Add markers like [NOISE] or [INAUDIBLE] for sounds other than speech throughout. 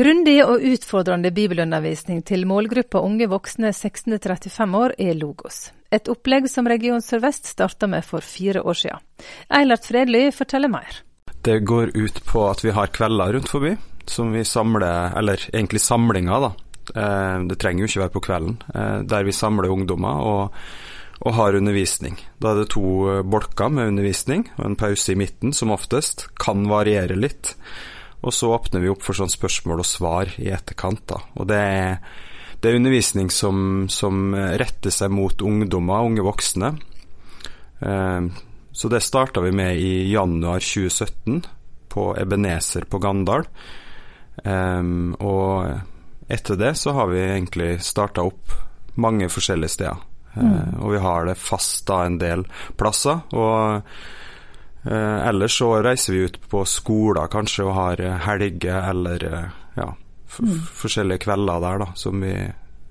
Grundig og utfordrende bibelundervisning til målgruppa unge voksne 16-35 år er Logos. Et opplegg som Region Sør-Vest starta med for fire år siden. Eilert Fredly forteller mer. Det går ut på at vi har kvelder rundt forbi, som vi samler, eller egentlig samlinger, da. Eh, det trenger jo ikke være på kvelden, eh, der vi samler ungdommer og, og har undervisning. Da er det to bolker med undervisning og en pause i midten, som oftest. Kan variere litt. Og så åpner vi opp for sånn spørsmål og svar i etterkant. da. Og det er, det er undervisning som, som, retter seg mot ungdommer, unge voksne. Eh, så det starta vi med i januar 2017 på Ebenezer på Gandal. Eh, og etter det så har vi egentlig starta opp mange forskjellige steder. Eh, mm. Og vi har det fast da en del plasser. og ellers så reiser vi ut på skoler kanskje og har eh, helger eller eh, ja, mm. forskjellige kvelder der, da, som vi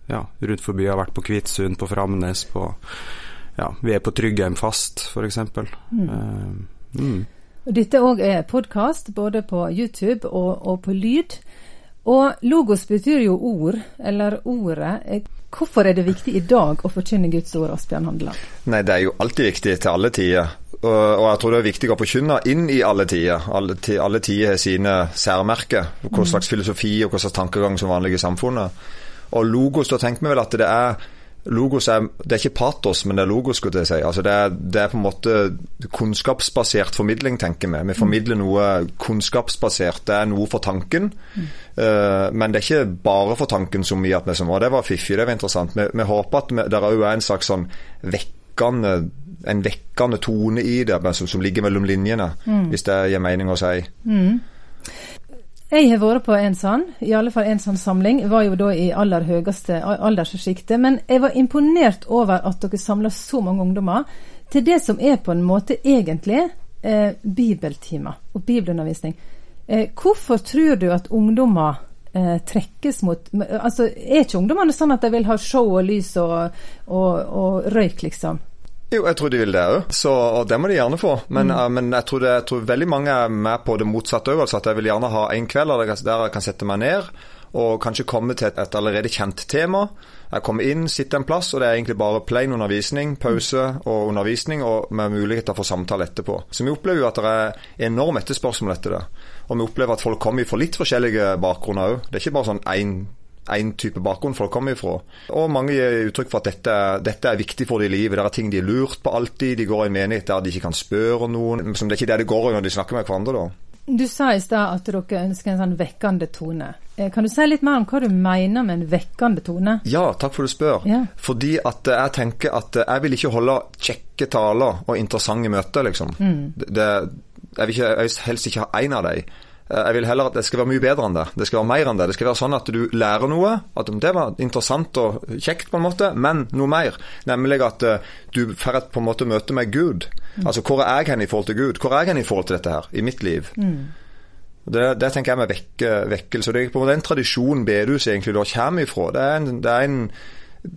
ja, rundt forbi har vært på Kvitsund, på Framnes, på ja, vi er på Tryggheim fast, f.eks. Mm. Uh, mm. Dette òg er podkast, både på YouTube og, og, på lyd. Og logos betyr jo ord, eller ordet. Hvorfor er det viktig i dag å forkynne Guds ord, Asbjørn Handeland? Nei, det er jo alltid viktig til alle tider. Og jeg tror det er viktig å forkynne inn i alle tider. Alle, alle tider har sine særmerker. Hva slags filosofi og hva slags tankegang som vanlig i samfunnet. Og logos, da tenker vi vel at det er Logos er, det er ikke patos, men det er logos. skulle jeg si. Altså det, er, det, er, på en måte kunnskapsbasert formidling, tenker vi. Vi formidler noe kunnskapsbasert. Det er noe for tanken. Mm. Uh, men det er ikke bare for tanken som mye at vi som var. Det var fiffig, det var interessant. Vi, vi håper at vi, det òg er en slags sånn vekkende en vekkende tone i det, som, som ligger mellom linjene, mm. hvis det gir mening å si. Mm. Jeg har vært på en sånn, i alle fall en sånn samling. Var jo da i aller høyeste alderssjiktet. Men jeg var imponert over at dere samla så mange ungdommer til det som er på en måte egentlig eh, bibeltimer og bibelundervisning. Eh, hvorfor tror du at ungdommer eh, trekkes mot altså Er ikke ungdommene sånn at de vil ha show og lys og, og, og røyk, liksom? Jo, jeg tror de vil det òg, og det må de gjerne få. Men, mm. uh, men jeg, tror det, jeg, tror veldig mange er med på det motsatte òg. Altså at jeg vil gjerne ha en kveld der jeg kan sette meg ned og kanskje komme til et, et allerede kjent tema. Jeg kommer inn, sitter en plass, og det er egentlig bare plain undervisning, pause og undervisning, og med muligheter for samtale etterpå. Så vi opplever jo at det er enorm etterspørsel etter det. Og vi opplever at folk kommer fra litt forskjellige bakgrunner òg. Det er ikke bare sånn én én type bakgrunn folk kommer ifra. Og mange gir uttrykk for at dette, dette, er viktig for dem i livet. Det er ting de er lurt på alltid. De går i en menighet der de ikke kan spørre noen. Som det er ikke det det går i når de snakker med hverandre, da. Du sa i stad at dere ønsker en sånn vekkende tone. Eh, kan du si litt mer om hva du mener med en vekkende tone? Ja, takk for at du spør. Ja. Fordi at jeg tenker at jeg vil ikke holde kjekke taler og interessante møter, liksom. Mm. Det, jeg vil ikke, jeg helst ikke ha én av dem. Eh, jeg vil heller at det skal være mye bedre enn det. Det skal være mer enn det. Det skal være sånn at du lærer noe. At det var interessant og kjekt, på en måte, men noe mer. Nemlig at uh, du får et på en måte møte med Gud. Mm. Altså hvor er jeg hen i forhold til Gud? Hvor er jeg hen i forhold til dette her i mitt liv? Mm. Det, det, tenker jeg med vekke, vekkelse. Det er på en måte en tradisjon bedehuset egentlig da kommer ifra. Det er en, det er en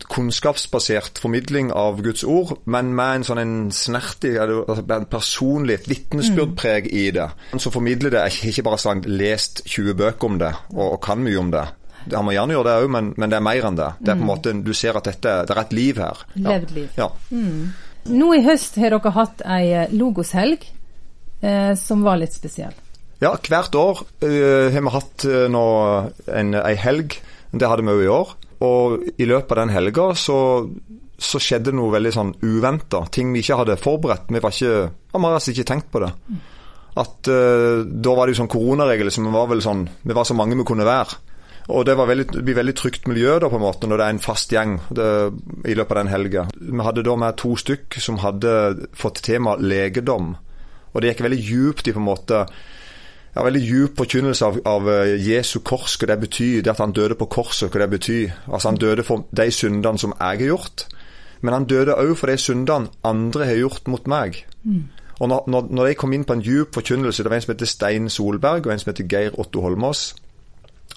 kunnskapsbasert formidling av Guds ord, men med en sånn en snertig, altså en personlig, et vitnesbyrdpreg i det. Så formidler det ikke bare sånn lest 20 bøker om det og, og kan mye om det. Han må gjerne gjøre det òg, men, men, det er mer enn det. Det er på en mm. måte, Du ser at dette, det er et liv her. Levd liv. Ja. Mm. Nå i høst har dere hatt ei eh, logoshelg eh, som var litt spesiell. Ja, hvert år eh, har vi hatt eh, nå en, ei helg. Det hadde vi òg i år. Og i løpet av den helga så, så skjedde noe veldig sånn uventa. Ting vi ikke hadde forberedt. Vi var ikke, vi hadde altså ikke tenkt på det. At uh, Da var det jo sånn koronaregler som var vel sånn Vi var så mange vi kunne være. Og det veldig, det blir veldig trygt miljø da på en måte når det er en fast gjeng det, i løpet av den helga. Vi hadde da med to stykk som hadde fått tema legedom. Og det gikk veldig djupt i på en måte ja, veldig djup forkynnelse av, av, eh, Jesu kors, hva det betyr. Det at han døde på korset, hva det betyr. Altså Han døde for de syndene som jeg har gjort, men han døde òg for de syndene andre har gjort mot meg. Mm. Og når, når, når, jeg kom inn på en djup forkynnelse Det var en som heter Stein Solberg og en som heter Geir Otto Holmås,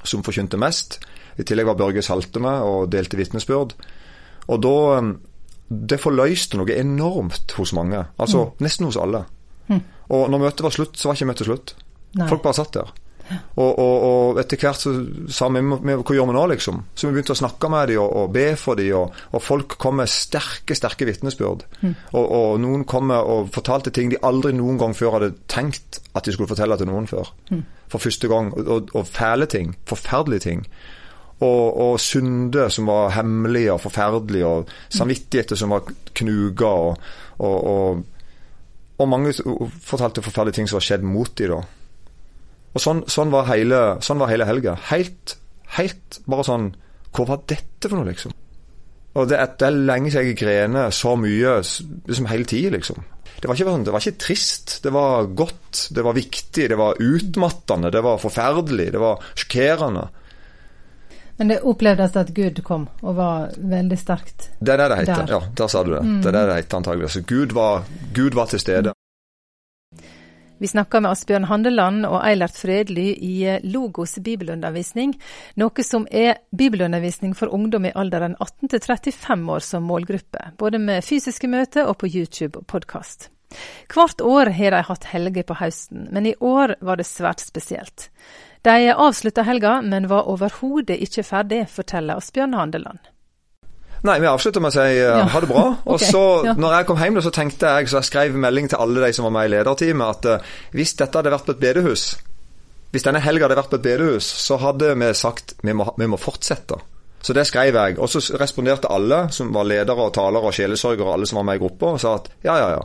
som forkynte mest. I tillegg var Børge Salte med og delte vitnesbyrd. Og da eh, Det forløste noe enormt hos mange. Altså mm. nesten hos alle. Mm. Og når møtet var slutt, så var ikke møtet slutt. Nei. Folk bare satt der. Og, og, og etter hvert så sa vi "Vi- vi- hva gjør vi nå, liksom? Så vi begynte å snakke med dem og, og be for dem, og, og folk kom med sterke, sterke vitnesbyrd. Og, og noen kom med og fortalte ting de aldri noen gang før hadde tenkt at de skulle fortelle til noen før. For første gang. Og, fæle ting. Forferdelige ting. Og, synder som var hemmelige og forferdelige, og samvittigheter som var knuga, og, og mange fortalte forferdelige ting som var skjedd mot dem da. Og sånn, sånn var hele, sånn var hele helga. Helt, helt bare sånn Hva var dette for noe, liksom? Og det, det er lenge siden jeg grener så mye liksom hele tida, liksom. Det var, ikke, sånn, det var ikke trist. Det var godt, det var viktig, det var utmattende, det var forferdelig, det var sjokkerende. Men det opplevdes at Gud kom og var veldig sterkt. der? Det er det det heter. Der. Ja, der sa du det. Det er det det heter antagelig. Så Gud var, Gud var til stede. Vi snakker med Asbjørn Handeland og Eilert Fredly i eh, Logos bibelundervisning, noe som er bibelundervisning for ungdom i alderen 18 til 35 år som målgruppe, både med fysiske møter og på YouTube og podkast. Hvert år har de hatt helger på høsten, men i år var det svært spesielt. De avslutta helga, men var overhodet ikke ferdig, forteller Asbjørn Handeland. Nei, vi avslutter med å si uh, Ja. ha det bra. [LAUGHS] Og okay, så, ja. når jeg kom hjem, så tenkte jeg, så jeg skrev melding til alle de som var med i lederteamet, at uh, hvis dette hadde vært på et bedehus, hvis denne helga hadde vært på et bedehus, så hadde vi sagt vi må, vi må fortsette. Så det skrev jeg. Og så responderte alle som var ledere og talere og sjelesørgere, alle som var med i gruppa, og sa at ja, ja, ja.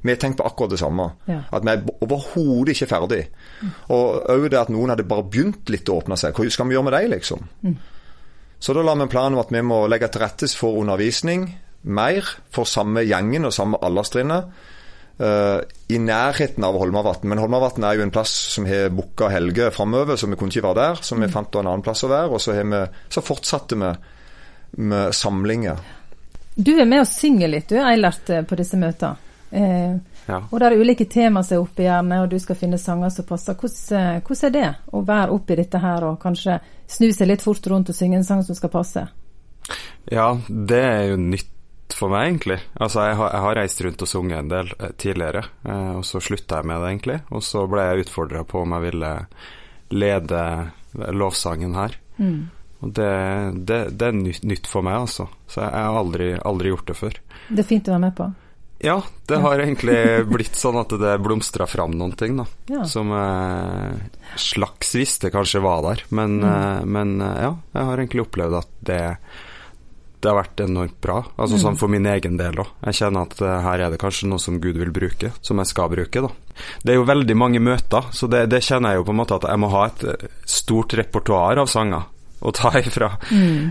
Vi har tenkt på akkurat det samme. Ja. At vi er overhodet ikke ferdig. Og òg det at noen hadde bare begynt litt å åpne seg. Hva skal vi gjøre med dem, liksom? Så da la vi en plan om at vi må legge til rette for undervisning mer for samme gjengen og samme alderstrinnet. Uh, I nærheten av Holmavatn. Men Holmavatn er jo en plass som har booka helger framover, så vi kunne ikke være der. Så vi fant en annen plass å være. Og så, har vi, så fortsatte vi med samlinger. Du er med og synger litt, du, Eilert, eh, på disse møtene. Eh, Ja. Og det er ulike tema som er oppe i hjernen, og du skal finne sanger som passer. Hvordan, eh, hvordan er det å være oppi dette her og kanskje snu seg litt fort rundt og synge en sang som skal passe? Ja, det er jo nytt for meg, egentlig. Altså, jeg har, jeg har reist rundt og sunget en del eh, tidligere, eh, og så slutta jeg med det, egentlig. Og så ble jeg utfordra på om jeg ville lede lovsangen her. Og det, det, det er nytt, for meg, altså. Så jeg har aldri, aldri gjort det før. Det er fint å være med på. Ja, det har egentlig [LAUGHS] blitt sånn at det blomstra fram noen ting, da. Ja. Som eh, slags visste kanskje var der. Men, eh, men eh, ja, jeg har egentlig opplevd at det, det har vært enormt bra. Altså sånn for min egen del òg. Jeg kjenner at eh, her er det kanskje noe som Gud vil bruke, som jeg skal bruke, da. Det er jo veldig mange møter, så det, det kjenner jeg jo på en måte at jeg må ha et eh, stort repertoar av sanger å ta ifra.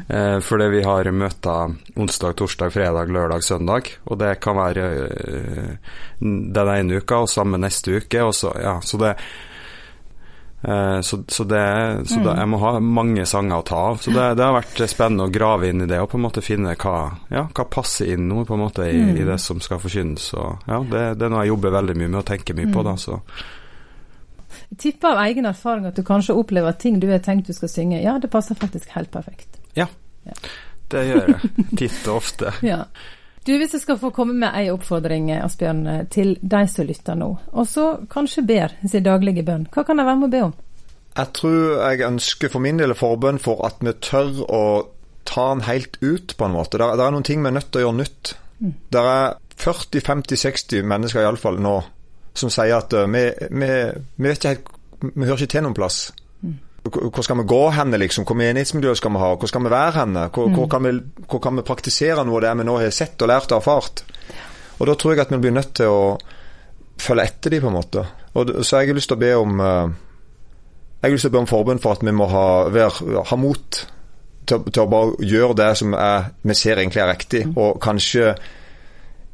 Eh, fordi vi har møter onsdag, torsdag, fredag, lørdag, søndag. Og det kan være eh, den ene uka og samme neste uke. Så, ja, så det eh, så, så, det, så det, jeg må ha mange sanger å ta av. Så det, det har vært spennende å grave inn i det og på en måte finne hva, ja, hva passer inn nå på en måte i, i det som skal forkynnes. Og, ja, det, det er noe jeg jobber veldig mye med og tenker mye på. da, så Jeg tipper av egen erfaring at du kanskje opplever at ting du har tenkt du skal synge, ja, det passer faktisk helt perfekt. ja, det gjør jeg titt og ofte. [LAUGHS] Ja. Du, Hvis jeg skal få komme med ei oppfordring, Asbjørn, til de som lytter nå, og så kanskje ber sin daglige bønn, hva kan jeg være med å be om? Jeg tror jeg ønsker for min del forbønn for at vi tør å ta den helt ut, på en måte. Det er noen ting vi er nødt til å gjøre nytt. Det er 40-50-60 mennesker iallfall nå som sier at uh, vi, vi, vi helt Vi hører ikke til noen plass. Hvor hvor skal vi gå henne, liksom? Hvor menighetsmiljø skal vi ha? Hvor skal vi være henne? Hvor, hvor, kan vi, hvor kan vi praktisere noe av det vi nå har sett og lært og erfart? Og da tror jeg at vi blir nødt til å følge etter dem, på en måte. Og, så jeg har lyst til å be om eh, jeg har lyst til å be om forbund for at vi må ha, være, ha mot til, til å bare gjøre det som er, vi ser egentlig er riktig, og kanskje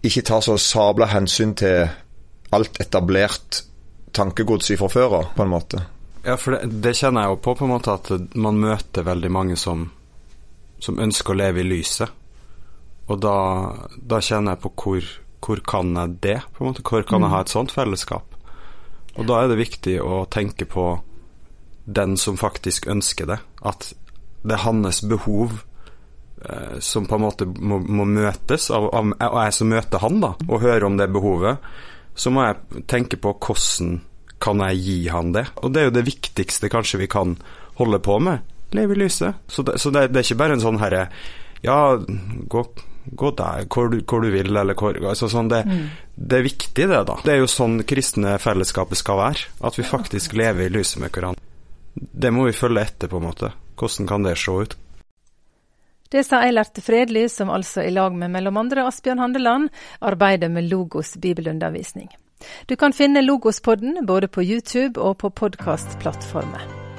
ikke ta så sabla hensyn til alt etablert tankegods fra før av, på en måte. Ja, for det, det kjenner jeg jo på, på en måte at man møter veldig mange som, som ønsker å leve i lyset. Og da, da kjenner jeg på hvor, hvor kan jeg det, på en måte. Hvor kan jeg ha et sånt fellesskap? Og da er det viktig å tenke på den som faktisk ønsker det. At det er hans behov eh, som på en måte må, må møtes av, av og jeg som møter han, da, og hører om det behovet. Så må jeg tenke på hvordan kan jeg gi han det? Og det er jo det viktigste kanskje vi kan holde på med. Leve i lyset. Så det, så det, det er ikke bare en sånn herre Ja, gå, gå der hvor du, hvor du, vil, eller hvor altså sånn det, mm. det, er viktig, det, da. Det er jo sånn kristne fellesskapet skal være. At vi faktisk lever i lyset med hverandre. Det må vi følge etter, på en måte. Hvordan kan det se ut? Det sa Eilert Fredli, som altså i lag med mellom andre Asbjørn Handeland arbeider med Logos bibelundervisning. Du kan finne Logospodden både på YouTube og på podkastplattformer.